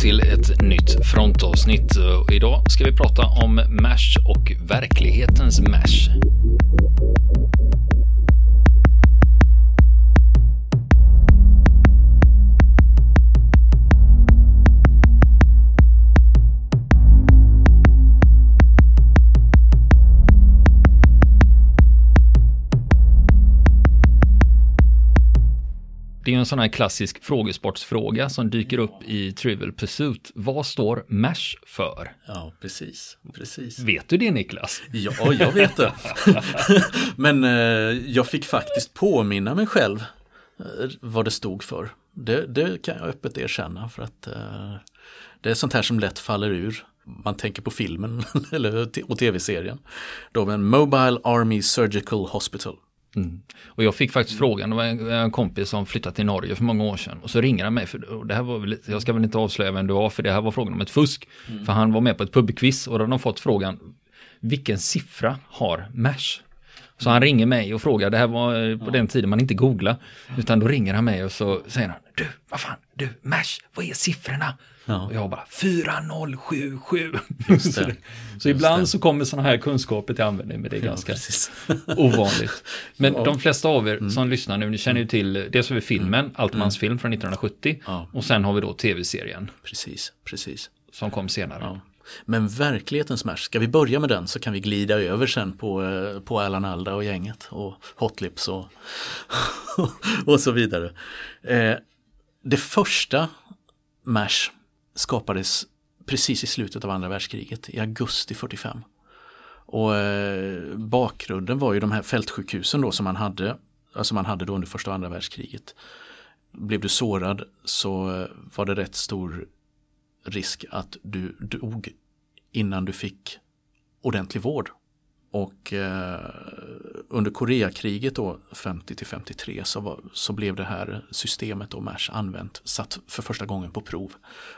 till ett nytt frontavsnitt. Idag ska vi prata om MASH och verklighetens MASH. Det är en sån här klassisk frågesportsfråga som dyker upp i Trivial Pursuit. Vad står MASH för? Ja, precis. precis. Vet du det Niklas? Ja, jag vet det. Men eh, jag fick faktiskt påminna mig själv eh, vad det stod för. Det, det, kan jag öppet erkänna för att eh, det är sånt här som lätt faller ur. Man tänker på filmen eller, och tv-serien. Då med Mobile Army Surgical Hospital. Mm. Och jag fick faktiskt frågan, det var en, en, kompis som flyttade till Norge för många år sedan. Och så ringer han mig, för det här var väl, jag ska väl inte avslöja vem det var, för det här var frågan om ett fusk. Mm. För han var med på ett pubquiz och då hade de fått frågan, vilken siffra har MASH? Så han ringer mig och frågar, det här var på den tiden man inte googlade. Utan då ringer han mig och så säger han, du, vad fan, du, MASH, vad är siffrorna? Ja. Och jag bara 4077. så, så ibland det. så kommer sådana här kunskaper till användning, men det är ganska ovanligt. Men ja. de flesta av er mm. som lyssnar nu, ni känner ju till, dels har vi filmen, mm. Altmans film från 1970, ja. och sen har vi då tv-serien. Precis, precis. Som kom senare. Men verklighetens Smash, ska vi börja med den så kan vi glida över sen på, eh, på Alan Alda och gänget och Hotlips och, och så vidare. Eh, det första MASH skapades precis i slutet av andra världskriget, i augusti 45. Och eh, bakgrunden var ju de här fältsjukhusen då som man hade, alltså man hade då under första och andra världskriget. Blev du sårad så eh, var det rätt stor risk att du dog innan du fick ordentlig vård. Och eh, under Koreakriget då 50 till 53 så, var, så blev det här systemet då MASH använt, satt för första gången på prov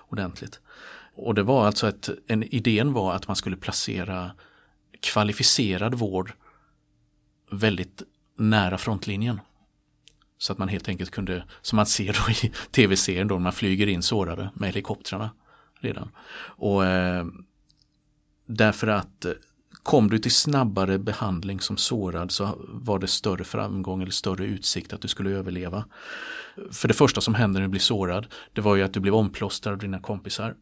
ordentligt. Och det var alltså att en, idén var att man skulle placera kvalificerad vård väldigt nära frontlinjen. Så att man helt enkelt kunde, som man ser då i tv-serien då, när man flyger in sårade med helikoptrarna redan. Och eh, Därför att eh, kom du till snabbare behandling som sårad så var det större framgång eller större utsikt att du skulle överleva. För det första som hände när du blir sårad, det var ju att du blev omplåstrad av dina kompisar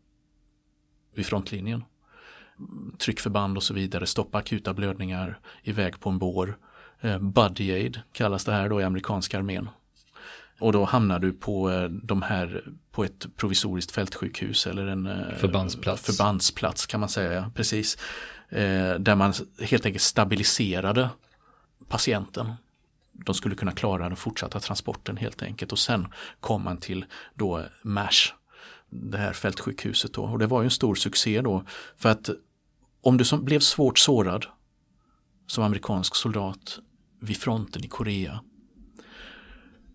vid frontlinjen. Tryckförband och så vidare, stoppa akuta blödningar, iväg på en bår. Eh, buddy aid kallas det här då i amerikanska armén. Och då hamnar du på eh, de här på ett provisoriskt fältsjukhus eller en eh, förbandsplats, förbandsplats kan man säga. Precis. Eh, där man helt enkelt stabiliserade patienten. De skulle kunna klara den fortsatta transporten helt enkelt och sen kom man till då MASH, det här fältsjukhuset då. Och det var ju en stor succé då för att om du som blev svårt sårad som amerikansk soldat vid fronten i Korea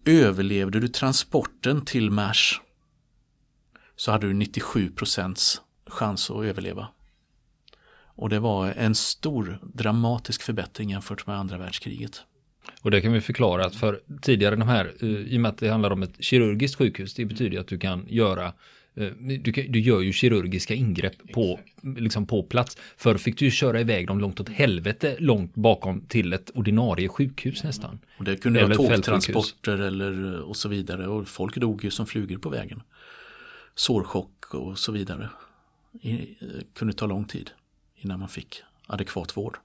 Överlevde du transporten till Mars så hade du 97% chans att överleva. Och det var en stor dramatisk förbättring jämfört med andra världskriget. Och det kan vi förklara att för tidigare de här, eh, i och med att det handlar om ett kirurgiskt sjukhus, det betyder att du kan göra du, du, gör ju kirurgiska ingrepp på, liksom på plats. Förr fick du ju köra iväg dem långt åt helvete, långt bakom till ett ordinarie sjukhus nästan. Och det kunde vara tågtransporter eller och så vidare och folk dog ju som flugor på vägen. Sårchock och så vidare. I, kunde ta lång tid innan man fick adekvat vård.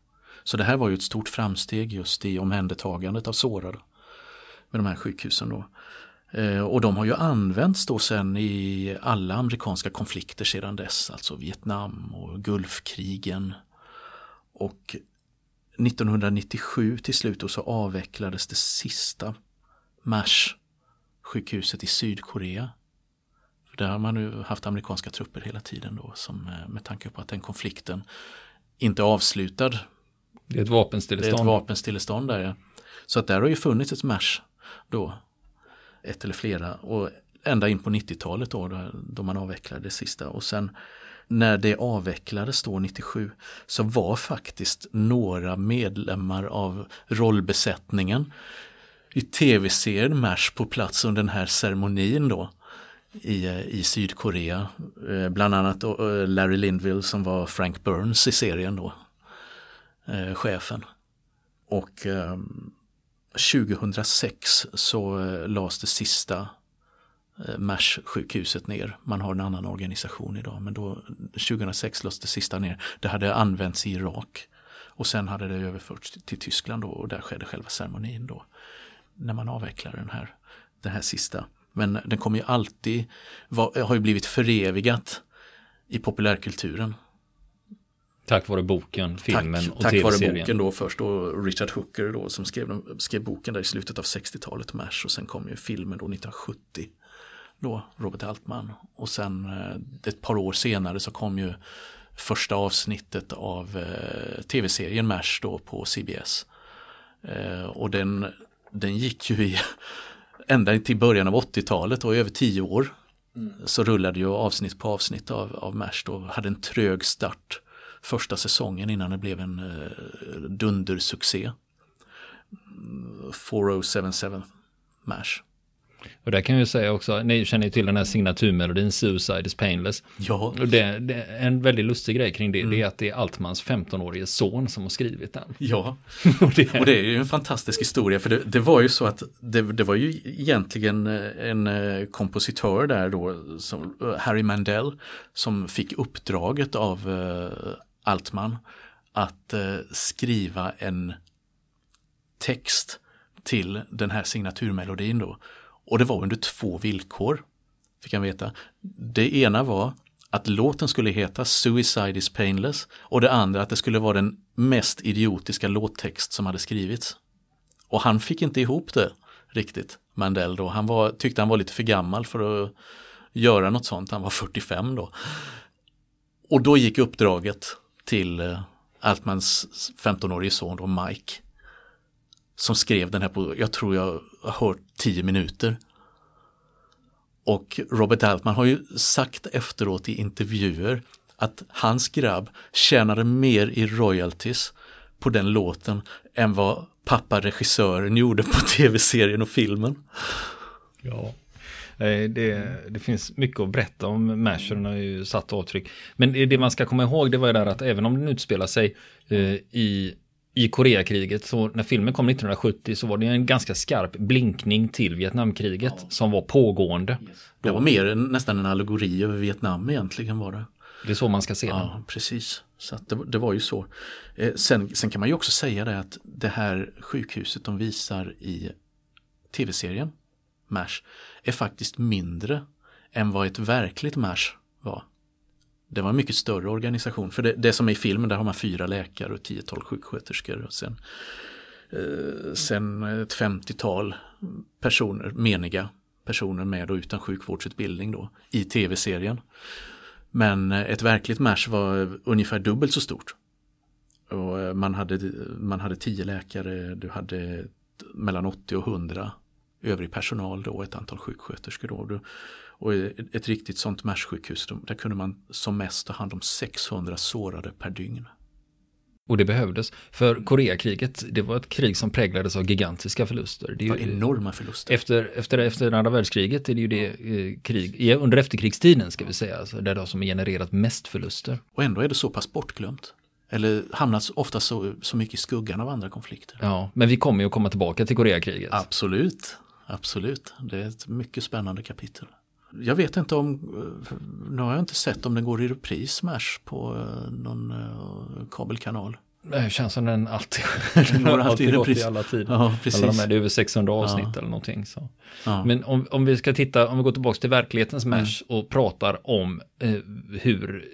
Så det här var ju ett stort framsteg just i omhändertagandet av sårade med de här sjukhusen då. Eh, och de har ju använts då sen i alla amerikanska konflikter sedan dess, alltså Vietnam och Gulfkrigen. Och 1997 till slut så avvecklades det sista MASH sjukhuset i Sydkorea. För där har man nu haft amerikanska trupper hela tiden då som eh, med tanke på att den konflikten inte är avslutad. Det är ett vapenstillestånd. Det är ett vapenstillestånd där ja. Så att där har ju funnits ett MASH då ett eller flera och ända in på 90-talet då, då man avvecklade det sista och sen när det avvecklades då 97 så var faktiskt några medlemmar av rollbesättningen i tv-serien MASH på plats under den här ceremonin då. i, eh, i Sydkorea. Eh, bland annat eh, Larry Lindville som var Frank Burns i serien då. Chefen. Och ehm, 2006 så eh, lades det sista eh, MASH-sjukhuset ner. Man har en annan organisation idag men då 2006 lades det sista ner. Det hade använts i Irak och sen hade det överförts till Tyskland då och där skedde själva ceremonin då. När man avvecklade den här, den här sista. Men den kommer ju alltid, var, har ju blivit förevigat i populärkulturen. Tack vare boken, filmen tack, och tack tv-serien. Tack vare boken då först och Richard Hooker då som skrev, skrev boken där i slutet av 60-talet, MASH och sen kom ju filmen då 1970. Då, Robert Altman. Och sen eh, ett par år senare så kom ju första avsnittet av eh, tv-serien MASH då på CBS. Eh, och den, den gick ju i ända till början av 80-talet och över tio år mm. så rullade ju avsnitt på avsnitt av, av MASH då, hade en trög start första säsongen innan det blev en uh, dundersuccé. 4077 MASH. Och där kan jag säga också, ni känner ju till den här signaturmelodin Suicide is painless. Ja. Och det, det, en väldigt lustig grej kring det, mm. det är att det är Altmans 15-årige son som har skrivit den. Ja, och, det... och det är ju en fantastisk historia för det, det var ju så att det, det, var ju egentligen en eh, kompositör där då, som, eh, Harry Mandel, som fick uppdraget av Altman att eh, skriva en text till den här signaturmelodin då. Och det var under två villkor, fick han veta. Det ena var att låten skulle heta Suicide is painless och det andra att det skulle vara den mest idiotiska låttext som hade skrivits. Och han fick inte ihop det riktigt, Mandel då. Han var, tyckte han var lite för gammal för att göra något sånt, han var 45 då. Och då gick uppdraget till eh, Altmans 15-årige son då, Mike som skrev den här på, jag tror jag har hört 10 minuter. Och Robert Altman har ju sagt efteråt i intervjuer att hans grabb tjänade mer i royalties på den låten än vad pappa regissören gjorde på tv-serien och filmen. Ja, det, det, finns mycket att berätta om Mash, den har ju satt avtryck. Men det man ska komma ihåg det var ju där att även om den utspelar sig eh, i i Koreakriget, så när filmen kom 1970 så var det en ganska skarp blinkning till Vietnamkriget ja. som var pågående. Yes. Det var mer nästan en allegori över Vietnam egentligen var det. Det är så man ska se det. Ja, precis. Så det, det, var ju så. Eh, sen, sen, kan man ju också säga det att det här sjukhuset de visar i tv-serien MASH är faktiskt mindre än vad ett verkligt MASH var. Det var en mycket större organisation. För det, det som är i filmen, där har man fyra läkare och tiotal sjuksköterskor. Och sen, eh, sen ett femtiotal personer, meniga personer med och utan sjukvårdsutbildning då, i tv-serien. Men eh, ett verkligt MASH var eh, ungefär dubbelt så stort. Och eh, man, hade, man hade tio läkare, du hade mellan 80 och 100 övrig personal då, ett antal sjuksköterskor. Då. Och ett riktigt sånt MASH-sjukhus, där kunde man som mest ta hand om 600 sårade per dygn. Och det behövdes. För Koreakriget, det var ett krig som präglades av gigantiska förluster. Det var enorma förluster. Efter, efter, efter andra världskriget är det ju det eh, krig, under efterkrigstiden ska vi säga, alltså, det har som genererat mest förluster. Och ändå är det så pass bortglömt. Eller hamnat ofta så, så mycket i skuggan av andra konflikter. Ja, men vi kommer ju att komma tillbaka till Koreakriget. Absolut, absolut. Det är ett mycket spännande kapitel. Jag vet inte om, nu har jag inte sett om den går i repris MASH på eh, någon eh, kabelkanal. Det känns som den alltid, den går alltid, i repris. I alla tider. Ja, precis. Alla de är, det är över 600 avsnitt ja. eller någonting. Så. Ja. Men om, om vi ska titta, om vi går tillbaka till verklighetens MASH mm. och pratar om eh, hur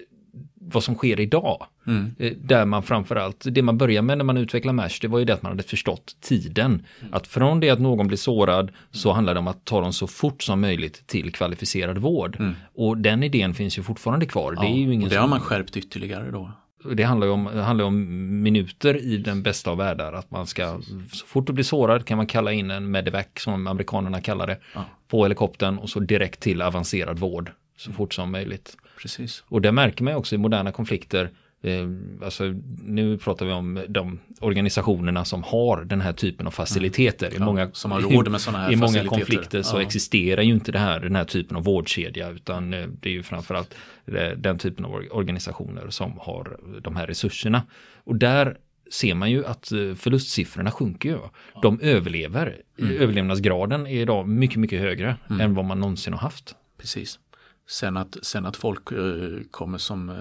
vad som sker idag. Mm. Eh, där man framförallt, det man börjar med när man utvecklar MASH, det var ju det att man hade förstått tiden. Mm. Att från det att någon blir sårad så handlar det om att ta dem så fort som möjligt till kvalificerad vård. Mm. Och den idén finns ju fortfarande kvar. Ja, det är ju ingen och det har man skärpt ytterligare då. Det handlar ju om, handlar om minuter i den bästa av världar. Att man ska, så fort du blir sårad kan man kalla in en medevac som amerikanerna kallar det. Ja. På helikoptern och så direkt till avancerad vård så fort som möjligt. Precis. Och det märker man också i moderna konflikter. eh, alltså, nu pratar vi om de organisationerna som har den här typen av faciliteter. I Ja, många, som har råd med såna här I många konflikter så Ja. existerar ju inte det här, den här typen av vårdkedja utan eh, det är ju framförallt eh, den typen av or- organisationer som har de här resurserna. Och där ser man ju att eh, förlustsiffrorna sjunker ju. De överlever. Mm. Överlevnadsgraden är idag mycket, mycket högre än vad man någonsin har haft. Precis. Sen att, sen att folk eh, kommer som eh,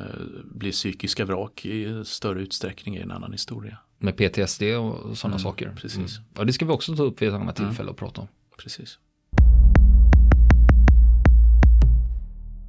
blir psykiska vrak i större utsträckning är en annan historia. Med PTSD och sådana saker. Mm, precis. Ja, det ska vi också ta upp vid ett annat tillfälle och prata om. Precis.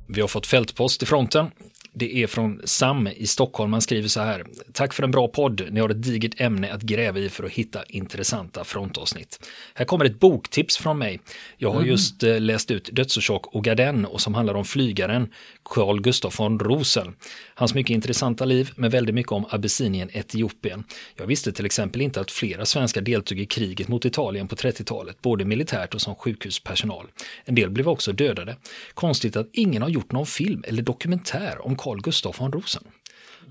Vi har fått fältpost i fronten. Det är från Sam i Stockholm. Han skriver så här. Tack för en bra podd. Ni har ett digert ämne att gräva i för att hitta intressanta frontavsnitt. Här kommer ett boktips från mig. Jag har just eh, läst ut Dödsorsak och Garden och som handlar om flygaren Carl Gustaf von Rosen. Hans mycket intressanta liv med väldigt mycket om Abessinien, Etiopien. Jag visste till exempel inte att flera svenskar deltog i kriget mot Italien på 30-talet, både militärt och som sjukhuspersonal. En del blev också dödade. Konstigt att ingen har gjort någon film eller dokumentär om Carl Gustaf von Rosen.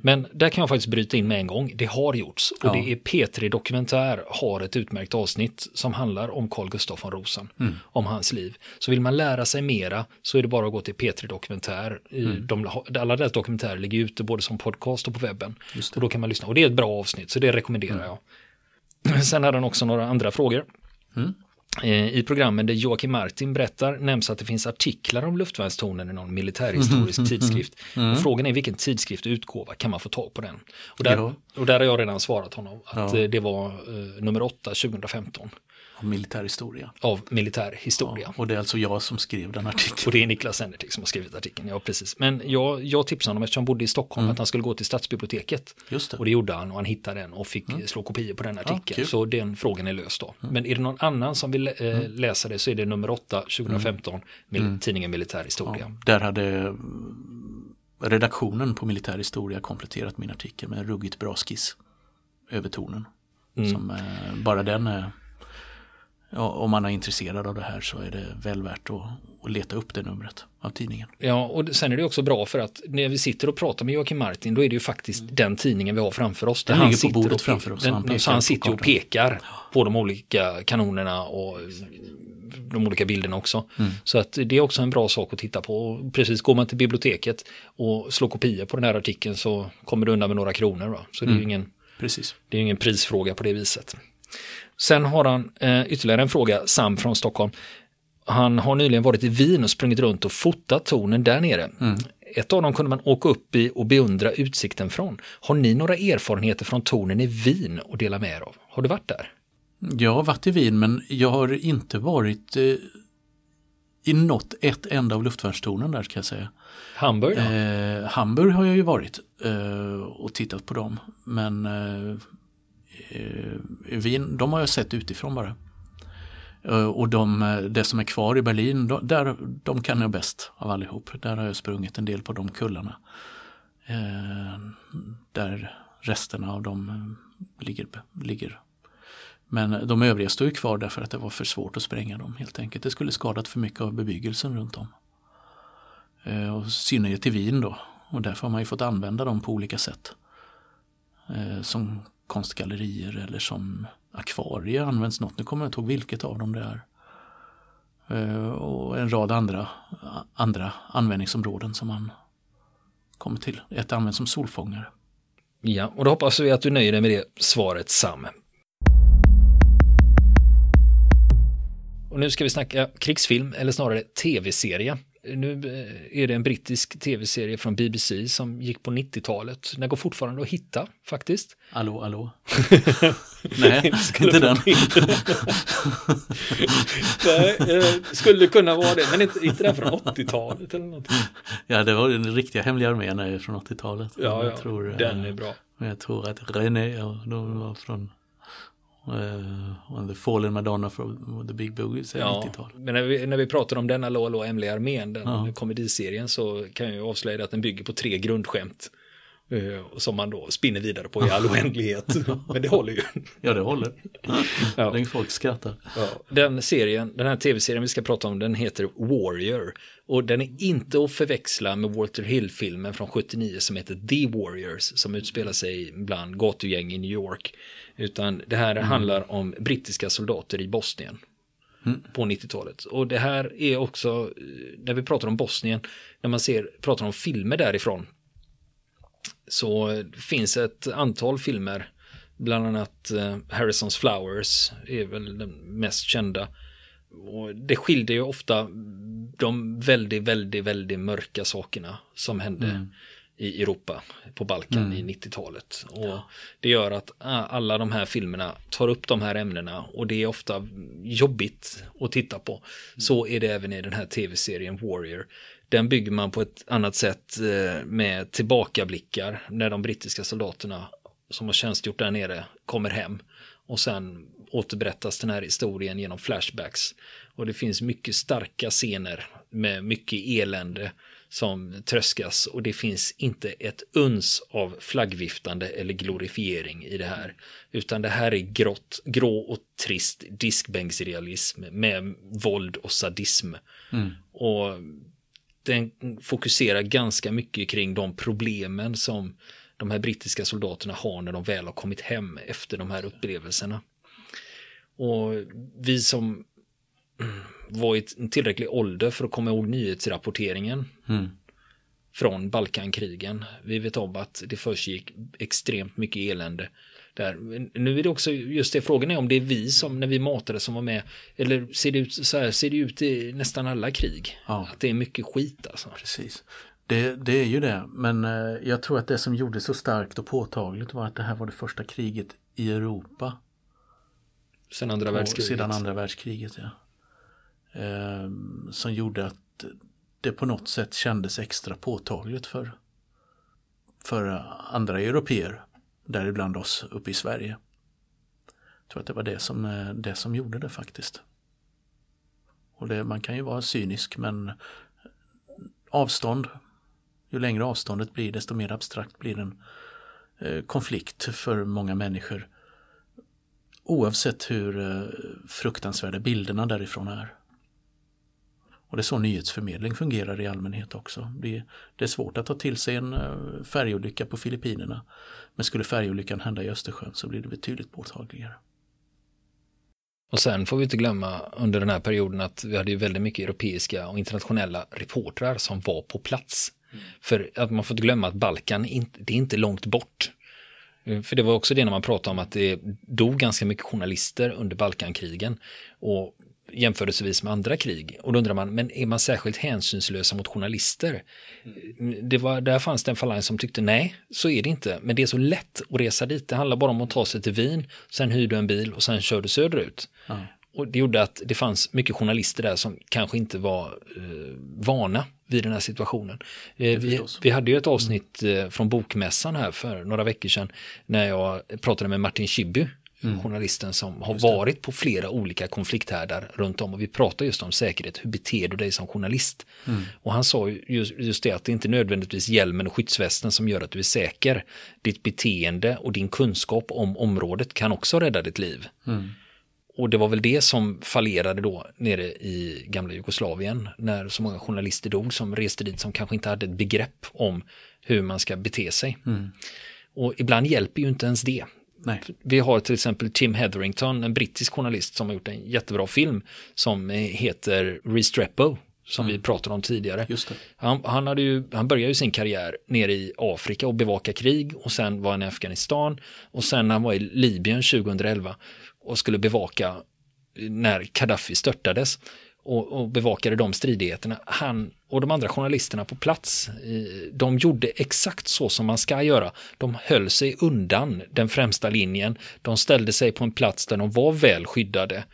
Men där kan jag faktiskt bryta in med en gång. Det har gjorts och Ja. det är P3 Dokumentär har ett utmärkt avsnitt som handlar om Carl Gustaf von Rosen, Mm. om hans liv. Så vill man lära sig mera så är det bara att gå till P3 Dokumentär. Mm. De, alla deras dokumentärer ligger ute både som podcast och på webben. Mm. Och då kan man lyssna. Och det är ett bra avsnitt så det rekommenderar jag. Sen hade han också några andra frågor. Mm. Eh, I programmen där Joakim Martin berättar nämns att det finns artiklar om luftvärnstornen i någon militärhistorisk tidskrift. Mm. Och frågan är vilken tidskrift och utgåva kan man få tag på den? Och där, Ja. och där har jag redan svarat honom att Ja. eh, det var eh, nummer 8 2015 Och militär historia. av militär historia. Ja, och det är alltså jag som skrev den artikeln. Och det är Niklas Sennertik som har skrivit artikeln, ja precis. Men jag, jag tipsade honom eftersom han bodde i Stockholm att han skulle gå till stadsbiblioteket. Mm. Just det. Och det gjorde han och han hittade den och fick slå kopior på den artikeln. kul. Mm. så den frågan är löst då. Men är det någon annan som vill eh, läsa det så är det nummer 8 2015, mil- tidningen Militär Historia. Mm. Ja, där hade mm, redaktionen på militär historia kompletterat min artikel med en ruggigt bra skiss över tonen. Mm. Som, eh, bara den är, ja, om man är intresserad av det här så är det väl värt att, att leta upp det numret av tidningen. Ja, och sen är det också bra för att när vi sitter och pratar med Joakim Martin, då är det ju faktiskt den tidningen vi har framför oss. där Den han ligger på bordet och- framför oss, Den, han pekar så han sitter och pekar på de olika kanonerna och de olika bilderna också. Mm. Så att det är också en bra sak att titta på. Precis, går man till biblioteket och slår kopior på den här artikeln så kommer du undan med några kronor. Va? Så det är Mm. ju ingen Precis. det är ingen prisfråga på det viset. Sen har han eh, ytterligare en fråga, Sam från Stockholm. Han har nyligen varit i Wien och sprungit runt och fotat tornen där nere. Ett av dem kunde man åka upp i och beundra utsikten från. Har ni några erfarenheter från tornen i Wien att dela med er av? Har du varit där? Jag har varit i Wien men jag har inte varit eh, i något ett enda av luftvärnstornen där ska jag säga. Hamburg? Eh, Hamburg har jag ju varit eh, och tittat på dem. Men eh, Eh, Wien, de har jag sett utifrån bara. Eh, och de, eh, det som är kvar i Berlin, de, där, de kan jag bäst av allihop. Där har jag sprungit en del på de kullarna. Eh, där resterna av dem ligger, ligger. Men de övriga står ju kvar därför att det var för svårt att spränga dem helt enkelt. Det skulle skadat för mycket av bebyggelsen runt om. Eh, Och synnerhet i Wien då. Och därför har man ju fått använda dem på olika sätt. Eh, som konstgallerier eller som akvarier används något. Nu kommer jag inte ihåg vilket av dem det är. Eh, och en rad andra, andra användningsområden som man kommer till. Ett används som solfångare. Ja, och då hoppas vi att du nöjer dig med det svaret Sam. Och nu ska vi snacka krigsfilm, eller snarare tv-serie. Nu eh, är det en brittisk tv-serie från BBC som gick på 90-talet. Den går fortfarande att hitta faktiskt. Hallå, hallå? Nej, inte den. Nej, eh, skulle kunna vara det, men inte, inte den från 80-talet eller någonting. Ja, det var den riktiga hemliga armén är från 80-talet. Ja, jag ja, tror, eh, den är bra. Men jag tror att René, ja, de var från uh, The Fallen Madonna from The Big Boogie, Ja, 90-tal. men när vi, när vi pratar om denna Lolo Hemliga armén, den Ja. komediserien, så kan jag ju avslöja att den bygger på tre grundskämt. Eh, som man då spinner vidare på i all oändlighet. Men det håller ju. Ja, det håller. Ja. Det folk skrattar. Ja. Den serien, den här tv-serien vi ska prata om, den heter Warrior. Och den är inte att förväxla med Walter Hill-filmen från 79 som heter The Warriors, som utspelar sig bland gatugäng i New York. Utan det här mm. handlar om brittiska soldater i Bosnien. Mm. på 90-talet. Och det här är också, när vi pratar om Bosnien, när man ser, pratar om filmer därifrån, så finns ett antal filmer, bland annat eh, Harrisons Flowers är väl den mest kända. Och det skiljer ju ofta de väldigt, väldigt, väldigt mörka sakerna som hände mm. i Europa på Balkan mm. i 90-talet. Och ja. det gör att ah, alla de här filmerna tar upp de här ämnena och det är ofta jobbigt att titta på. Mm. Så är det även i den här tv-serien Warrior. Den bygger man på ett annat sätt eh, med tillbakablickar när de brittiska soldaterna som har tjänstgjort där nere kommer hem. Och sen återberättas den här historien genom flashbacks. Och det finns mycket starka scener med mycket elände som tröskas och det finns inte ett uns av flaggviftande eller glorifiering i det här. Utan det här är grått, grå och trist diskbänksrealism med våld och sadism. Mm. Och den fokuserar ganska mycket kring de problemen som de här brittiska soldaterna har när de väl har kommit hem efter de här upplevelserna. Och vi som var i tillräcklig ålder för att komma ihåg nyhetsrapporteringen mm. från Balkankrigen. Vi vet om att det försiggick extremt mycket elände där. Nu är det också just det, frågan är om det är vi som när vi matade som var med, eller ser det ut så här, ser det ut i nästan alla krig? Ja. Att det är mycket skit alltså. Precis. Det, det är ju det, men eh, jag tror att det som gjorde så starkt och påtagligt var att det här var det första kriget i Europa. Sedan andra världskriget. Sedan andra världskriget, ja. Eh, som gjorde att det på något sätt kändes extra påtagligt för, för andra europeer däribland oss uppe i Sverige. Jag tror att det var det som, eh, det som gjorde det faktiskt. Och det, man kan ju vara cynisk men avstånd, ju längre avståndet blir desto mer abstrakt blir en eh, konflikt för många människor. Oavsett hur eh, fruktansvärda bilderna därifrån är. Och det är så nyhetsförmedling fungerar i allmänhet också. Det, det är svårt att ta till sig en eh, färgolycka på Filippinerna. Men skulle färgolyckan hända i Östersjön så blir det betydligt påtagligare. Och sen får vi inte glömma under den här perioden att vi hade ju väldigt mycket europeiska och internationella reportrar som var på plats. Mm. För att man får inte glömma att Balkan, det är inte långt bort. För det var också det när man pratade om att det dog ganska mycket journalister under Balkankrigen. Och jämförelsevis med andra krig. Och då undrar man, men är man särskilt hänsynslösa mot journalister? Mm. Det var, där fanns det en falang som tyckte nej, så är det inte. Men det är så lätt att resa dit. Det handlar bara om att ta sig till Wien, sen hyr du en bil och sen kör du söderut. Mm. Och det gjorde att det fanns mycket journalister där som kanske inte var eh, vana vid den här situationen. Eh, vi, vi, hade ju ett avsnitt eh, från Bokmässan här för några veckor sedan när jag pratade med Martin Schibbye mm. journalisten som har varit på flera olika konflikthärdar runt om och vi pratar just om säkerhet, hur beter du dig som journalist? Mm. Och han sa just, just det att det inte nödvändigtvis hjälmen och skyddsvästen som gör att du är säker. Ditt beteende och din kunskap om området kan också rädda ditt liv. Mm. Och det var väl det som fallerade då nere i gamla Jugoslavien när så många journalister dog som reste dit som kanske inte hade ett begrepp om hur man ska bete sig. Mm. Och ibland hjälper ju inte ens det. Nej. Vi har till exempel Tim Hetherington, en brittisk journalist som har gjort en jättebra film som heter Restrepo som mm. vi pratade om tidigare. Han, han, hade ju, han började ju sin karriär nere i Afrika och bevaka krig och sen var han i Afghanistan och sen han var i Libyen 2011 och skulle bevaka när Gaddafi störtades och, och bevakade de stridigheterna. Han och de andra journalisterna på plats, de gjorde exakt så som man ska göra. De höll sig undan den främsta linjen. De ställde sig på en plats där de var väl skyddade.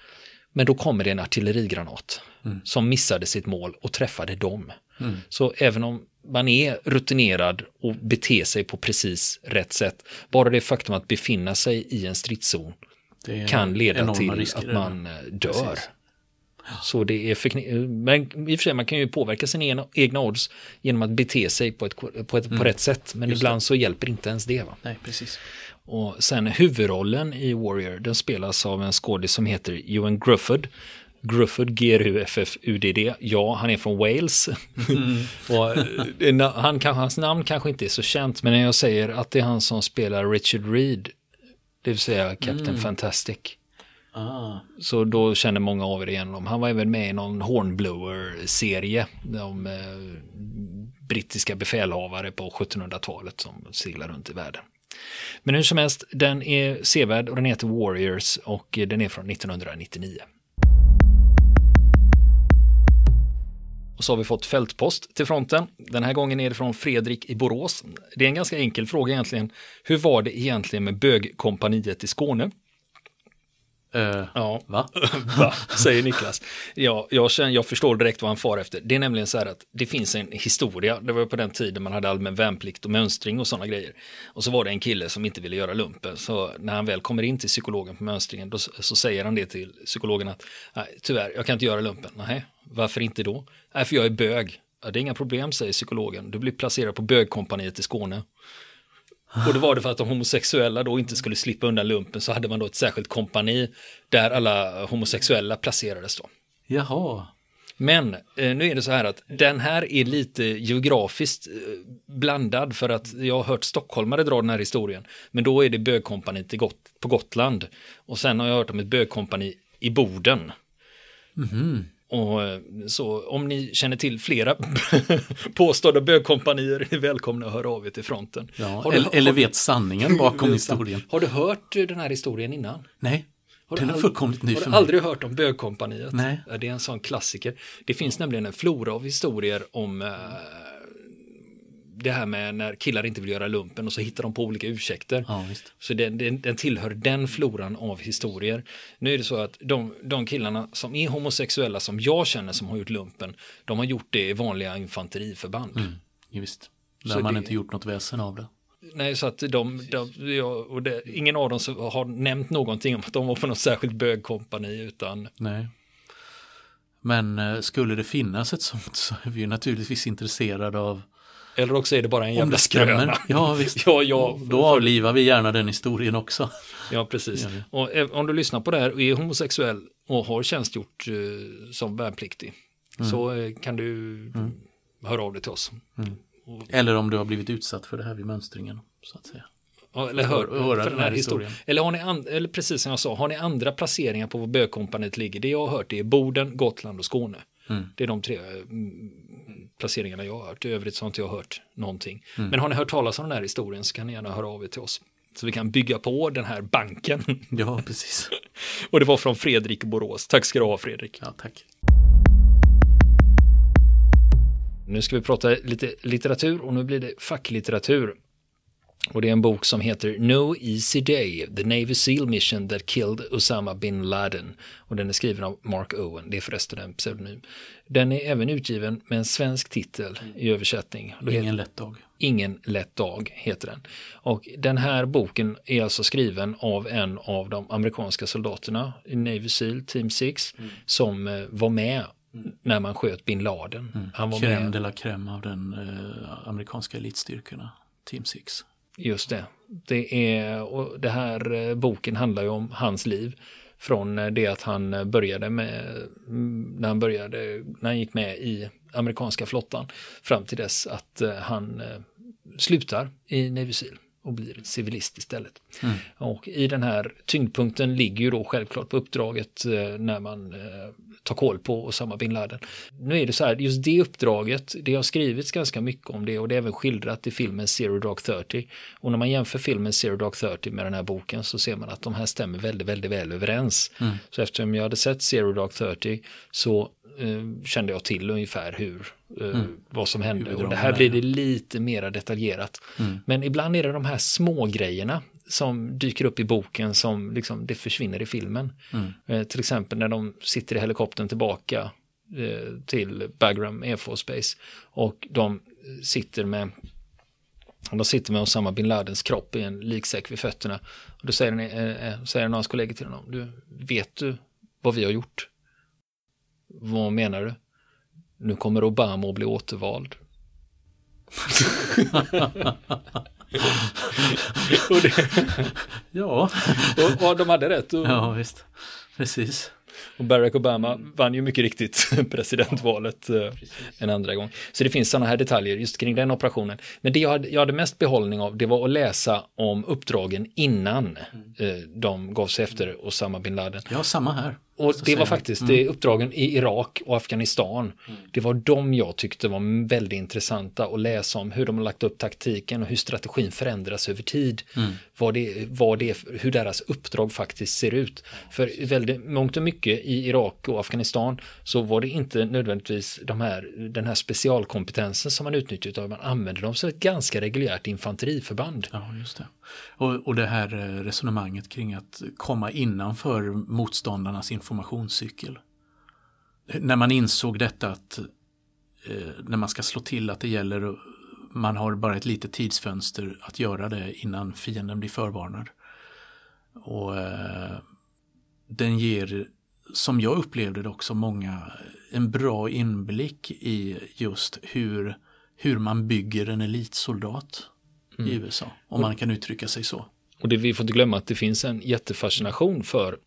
Men då kommer det en artillerigranat mm. som missade sitt mål och träffade dem. Mm. Så även om man är rutinerad och beter sig på precis rätt sätt, bara det faktum att befinna sig i en stridszon kan leda till att man dör. Precis. Så det är förkni- men i och för sig man kan ju påverka sina egna, egna odds genom att bete sig på, ett, på, ett, på rätt sätt. Men ibland så hjälper inte ens det. Va? Nej, precis. Och sen huvudrollen i Warrior, den spelas av en skådis som heter Ewan Grufford. Grufford, G-R-U-F-F-U-D-D. Ja, han är från Wales. och, eh, han, hans namn kanske inte är så känt, men när jag säger att det är han som spelar Richard Reed, det vill säga Captain Fantastic, Ah, så då känner många av er igen honom. Han var även med i någon Hornblower-serie om eh, brittiska befälhavare på 1700-talet som seglar runt i världen. Men hur som helst, den är sevärd och den heter Warriors och den är från 1999. Och så har vi fått fältpost till fronten. Den här gången är det från Fredrik i Borås. Det är en ganska enkel fråga egentligen. Hur var det egentligen med bögkompaniet i Skåne? Eh, Ja, Va? Va? Säger Niklas. Ja, jag, känner, jag förstår direkt vad han far efter. Det är nämligen så här att det finns en historia. Det var på den tiden man hade allmän värnplikt och mönstring och sådana grejer. Och så var det en kille som inte ville göra lumpen. Så när han väl kommer in till psykologen på mönstringen då, så säger han det till psykologen att tyvärr, jag kan inte göra lumpen. Nej, varför inte då? Nej, för jag är bög. Det är inga problem, säger psykologen. Du blir placerad på bögkompaniet i Skåne. Och det var det för att de homosexuella då inte skulle slippa undan lumpen så hade man då ett särskilt kompani där alla homosexuella placerades då. Jaha. Men eh, nu är det så här att den här är lite geografiskt eh, blandad för att jag har hört stockholmare dra den här historien. Men då är det bögkompaniet på Gotland. Och sen har jag hört om ett bögkompani i Boden. Och eh, så om ni känner till flera påstådda bögkompanier är ni välkomna att höra av er till fronten. Ja, Har du- eller, har- vet sanningen bakom historien. Har du hört eh, den här historien innan? Nej, Har du den är fullkomligt ny Har för du mig. aldrig hört om bögkompaniet? Nej. Det är en sån klassiker. Det finns nämligen en flora av historier om eh, det här med när killar inte vill göra lumpen och så hittar de på olika ursäkter. Ja, visst. Så den, den, den tillhör den floran av historier. Nu är det så att de, de killarna som är homosexuella som jag känner som har gjort lumpen, de har gjort det i vanliga infanteriförband. Ja, visst. Där Så man det- inte gjort något väsen av det. Nej, så att de, de och det, ingen av dem har nämnt någonting om att de var på något särskilt bögkompani utan Nej. Men eh, skulle det finnas ett sånt så är vi ju naturligtvis intresserade av Eller också är det bara en jävla skröna. Ja, visst. Ja, ja, Då avlivar vi gärna den historien också. ja, precis. Ja. Och eh, om du lyssnar på det här och är homosexuell och har tjänstgjort eh, som värnpliktig Mm. så eh, kan du höra av dig till oss. Eller om du har blivit utsatt för det här vid mönstringen. Så att säga. Ja, Eller hör, Hör- höra för den här historien. Eller, har ni and, eller precis som jag sa, har ni andra placeringar på var bögkompaniet ligger? Det jag har hört är Boden, Gotland och Skåne. Mm. Det är de tre mm, placeringarna jag har hört. I övrigt så har inte jag hört någonting. Mm. Men har ni hört talas om den här historien så kan ni gärna höra av er till oss. Så vi kan bygga på den här banken. Ja, precis. Och det var från Fredrik Borås. Tack ska du ha Fredrik. Ja, tack. Nu ska vi prata lite litteratur och nu blir det facklitteratur. Och det är en bok som heter No Easy Day, The Navy SEAL Mission That Killed Osama Bin Laden. Och den är skriven av Mark Owen, det är förresten en pseudonym. Den är även utgiven med en svensk titel i översättning. Då heter- Ingen lätt dag. Ingen lätt dag heter den. Och den här boken är alltså skriven av en av de amerikanska soldaterna i Navy SEAL Team 6 som eh, var med när man sköt bin Laden. Han var Crème med, de la crème av den eh, amerikanska elitstyrkorna. Team 6 just det. Det är, och det här eh, boken handlar ju om hans liv. Från eh, det att han eh, började med, mm, när han började, när han gick med i amerikanska flottan, fram till dess att han slutar i Navy SEAL och blir civilist istället. Och i den här tyngdpunkten ligger ju då självklart på uppdraget eh, när man eh, tar koll på Osama bin Laden. Nu är det så här, just det uppdraget, det har skrivits ganska mycket om det och det är även skildrat i filmen Zero Dark Thirty. Och när man jämför filmen Zero Dark Thirty med den här boken så ser man att de här stämmer väldigt, väldigt väl överens. Så eftersom jag hade sett Zero Dark Thirty så eh, kände jag till ungefär hur, eh, vad som hände. Och det här blir det lite mera detaljerat. Men ibland är det de här små grejerna som dyker upp i boken som liksom det försvinner i filmen. Eh, till exempel när de sitter i helikoptern tillbaka till Bagram Air Force Base och de sitter med de sitter med Osama bin Ladens kropp i en liksäck vid fötterna. Och då säger, ni, eh, säger hans kollegor till honom, du, vet du vad vi har gjort? Vad menar du? Nu kommer Obama att bli återvald. och det, ja. Och, och de hade rätt. Och, ja, visst. Precis. Och Barack Obama vann ju mycket riktigt presidentvalet eh, en andra gång. Så det finns sådana här detaljer just kring den operationen. Men det jag hade, jag hade mest behållning av det var att läsa om uppdragen innan eh, de gav sig efter Osama bin Laden. Ja, samma här. Och det var faktiskt mm. det uppdragen i Irak och Afghanistan. Mm. Det var de jag tyckte var väldigt intressanta att läsa om hur de har lagt upp taktiken och hur strategin förändras över tid. Mm. Vad det, vad det, hur deras uppdrag faktiskt ser ut. För väldigt mångt och mycket i Irak och Afghanistan så var det inte nödvändigtvis de här, den här specialkompetensen som man utnyttjade utan man använde dem som ett ganska reguljärt infanteriförband. Ja, just det. Och, och det här eh, resonemanget kring att komma innanför motståndarnas informationscykel. När man insåg detta att eh, när man ska slå till att det gäller man har bara ett litet tidsfönster att göra det innan fienden blir förvarnad. Och eh, den ger, som jag upplevde det också, många eh, en bra inblick i just hur, hur man bygger en elitsoldat mm. i USA, om man kan uttrycka sig så. Och det, vi får inte glömma att det finns en jättefascination för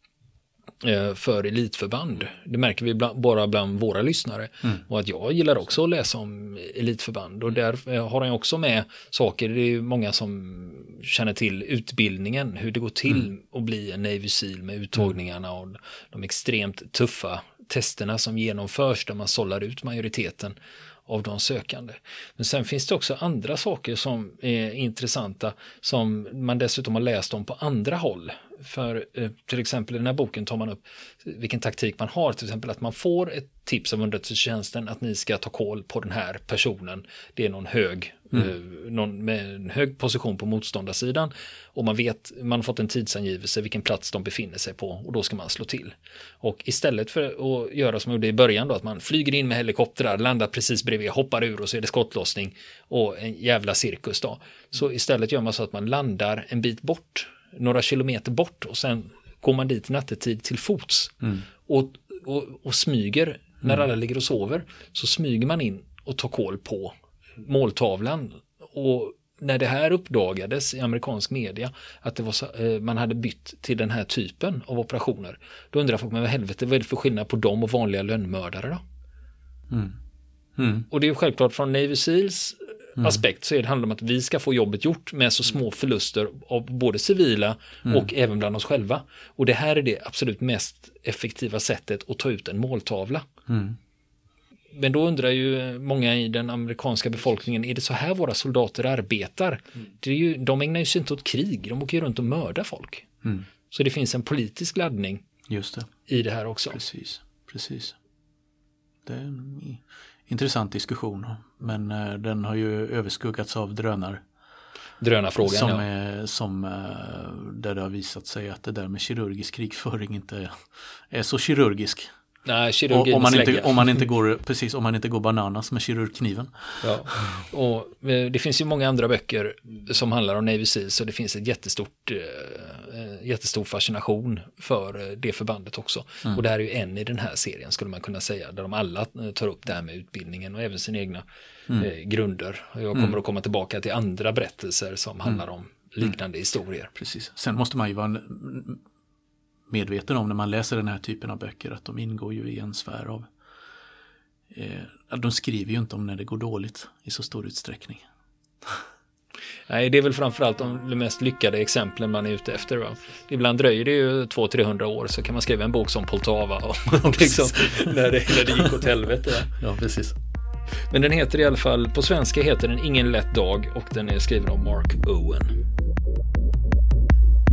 eh, för elitförband. Det märker vi bland, bara bland våra lyssnare. Mm. Och att jag gillar också att läsa om elitförband. Och där eh, har han också med saker, det är många som känner till utbildningen, hur det går till mm. att bli en Navy Seal med uttagningarna och de extremt tuffa testerna som genomförs där man sållar ut majoriteten av de sökande. Men sen finns det också andra saker som är intressanta som man dessutom har läst om på andra håll. För eh, till exempel i den här boken tar man upp vilken taktik man har, till exempel att man får ett tips av underrättelsetjänsten att ni ska ta koll på den här personen. Det är någon hög, mm. eh, någon med en hög position på motståndarsidan och man vet, man har fått en tidsangivelse vilken plats de befinner sig på och då ska man slå till. Och istället för att göra som jag gjorde i början då, att man flyger in med helikoptrar, landar precis bredvid, hoppar ur och så är det skottlossning och en jävla cirkus då. Så istället gör man så att man landar en bit bort några kilometer bort och sen går man dit nattetid till fots mm. och, och, och smyger när mm. alla ligger och sover så smyger man in och tar koll på måltavlan och när det här uppdagades i amerikansk media att det var så, eh, man hade bytt till den här typen av operationer då undrar folk men vad helvete vad är det för skillnad på dem och vanliga lönnmördare då? Mm. Mm. Och det är självklart från Navy Seals mm. aspekt så är det handlar om att vi ska få jobbet gjort med så små förluster av både civila mm. och även bland oss själva. Och det här är det absolut mest effektiva sättet att ta ut en måltavla. Mm. Men då undrar ju många i den amerikanska befolkningen, är det så här våra soldater arbetar? Mm. Det är ju, de ägnar ju sig inte åt krig, de åker ju runt och mördar folk. Mm. Så det finns en politisk laddning Just det. i det här också. Precis, precis. Det är intressant diskussion. Men eh, den har ju överskuggats av drönar. Drönarfrågan som ja. Är, som, eh, där det har visat sig att det där med kirurgisk krigföring inte är, är så kirurgisk. Nej, kirurgin om, man inte, om man inte går, precis, om man inte går bananas med kirurgkniven. Ja, och eh, det finns ju många andra böcker som handlar om Navy Seals så det finns ett jättestort, eh, jättestor fascination för eh, det förbandet också. Mm. Och det här är ju en i den här serien skulle man kunna säga, där de alla tar upp det här med utbildningen och även sina egna mm. eh, grunder. Och jag kommer mm. att komma tillbaka till andra berättelser som handlar om liknande mm. historier. Precis. Sen måste man ju vara medveten om när man läser den här typen av böcker att de ingår ju i en sfär av eh, de skriver ju inte om när det går dåligt i så stor utsträckning. Nej, det är väl framförallt de mest lyckade exemplen man är ute efter. Va? Ibland dröjer det ju 200-300 år så kan man skriva en bok som Poltava och liksom, när, det, när det gick åt helvete. Ja, precis. Men den heter i alla fall, på svenska heter den Ingen lätt dag och den är skriven av Mark Owen.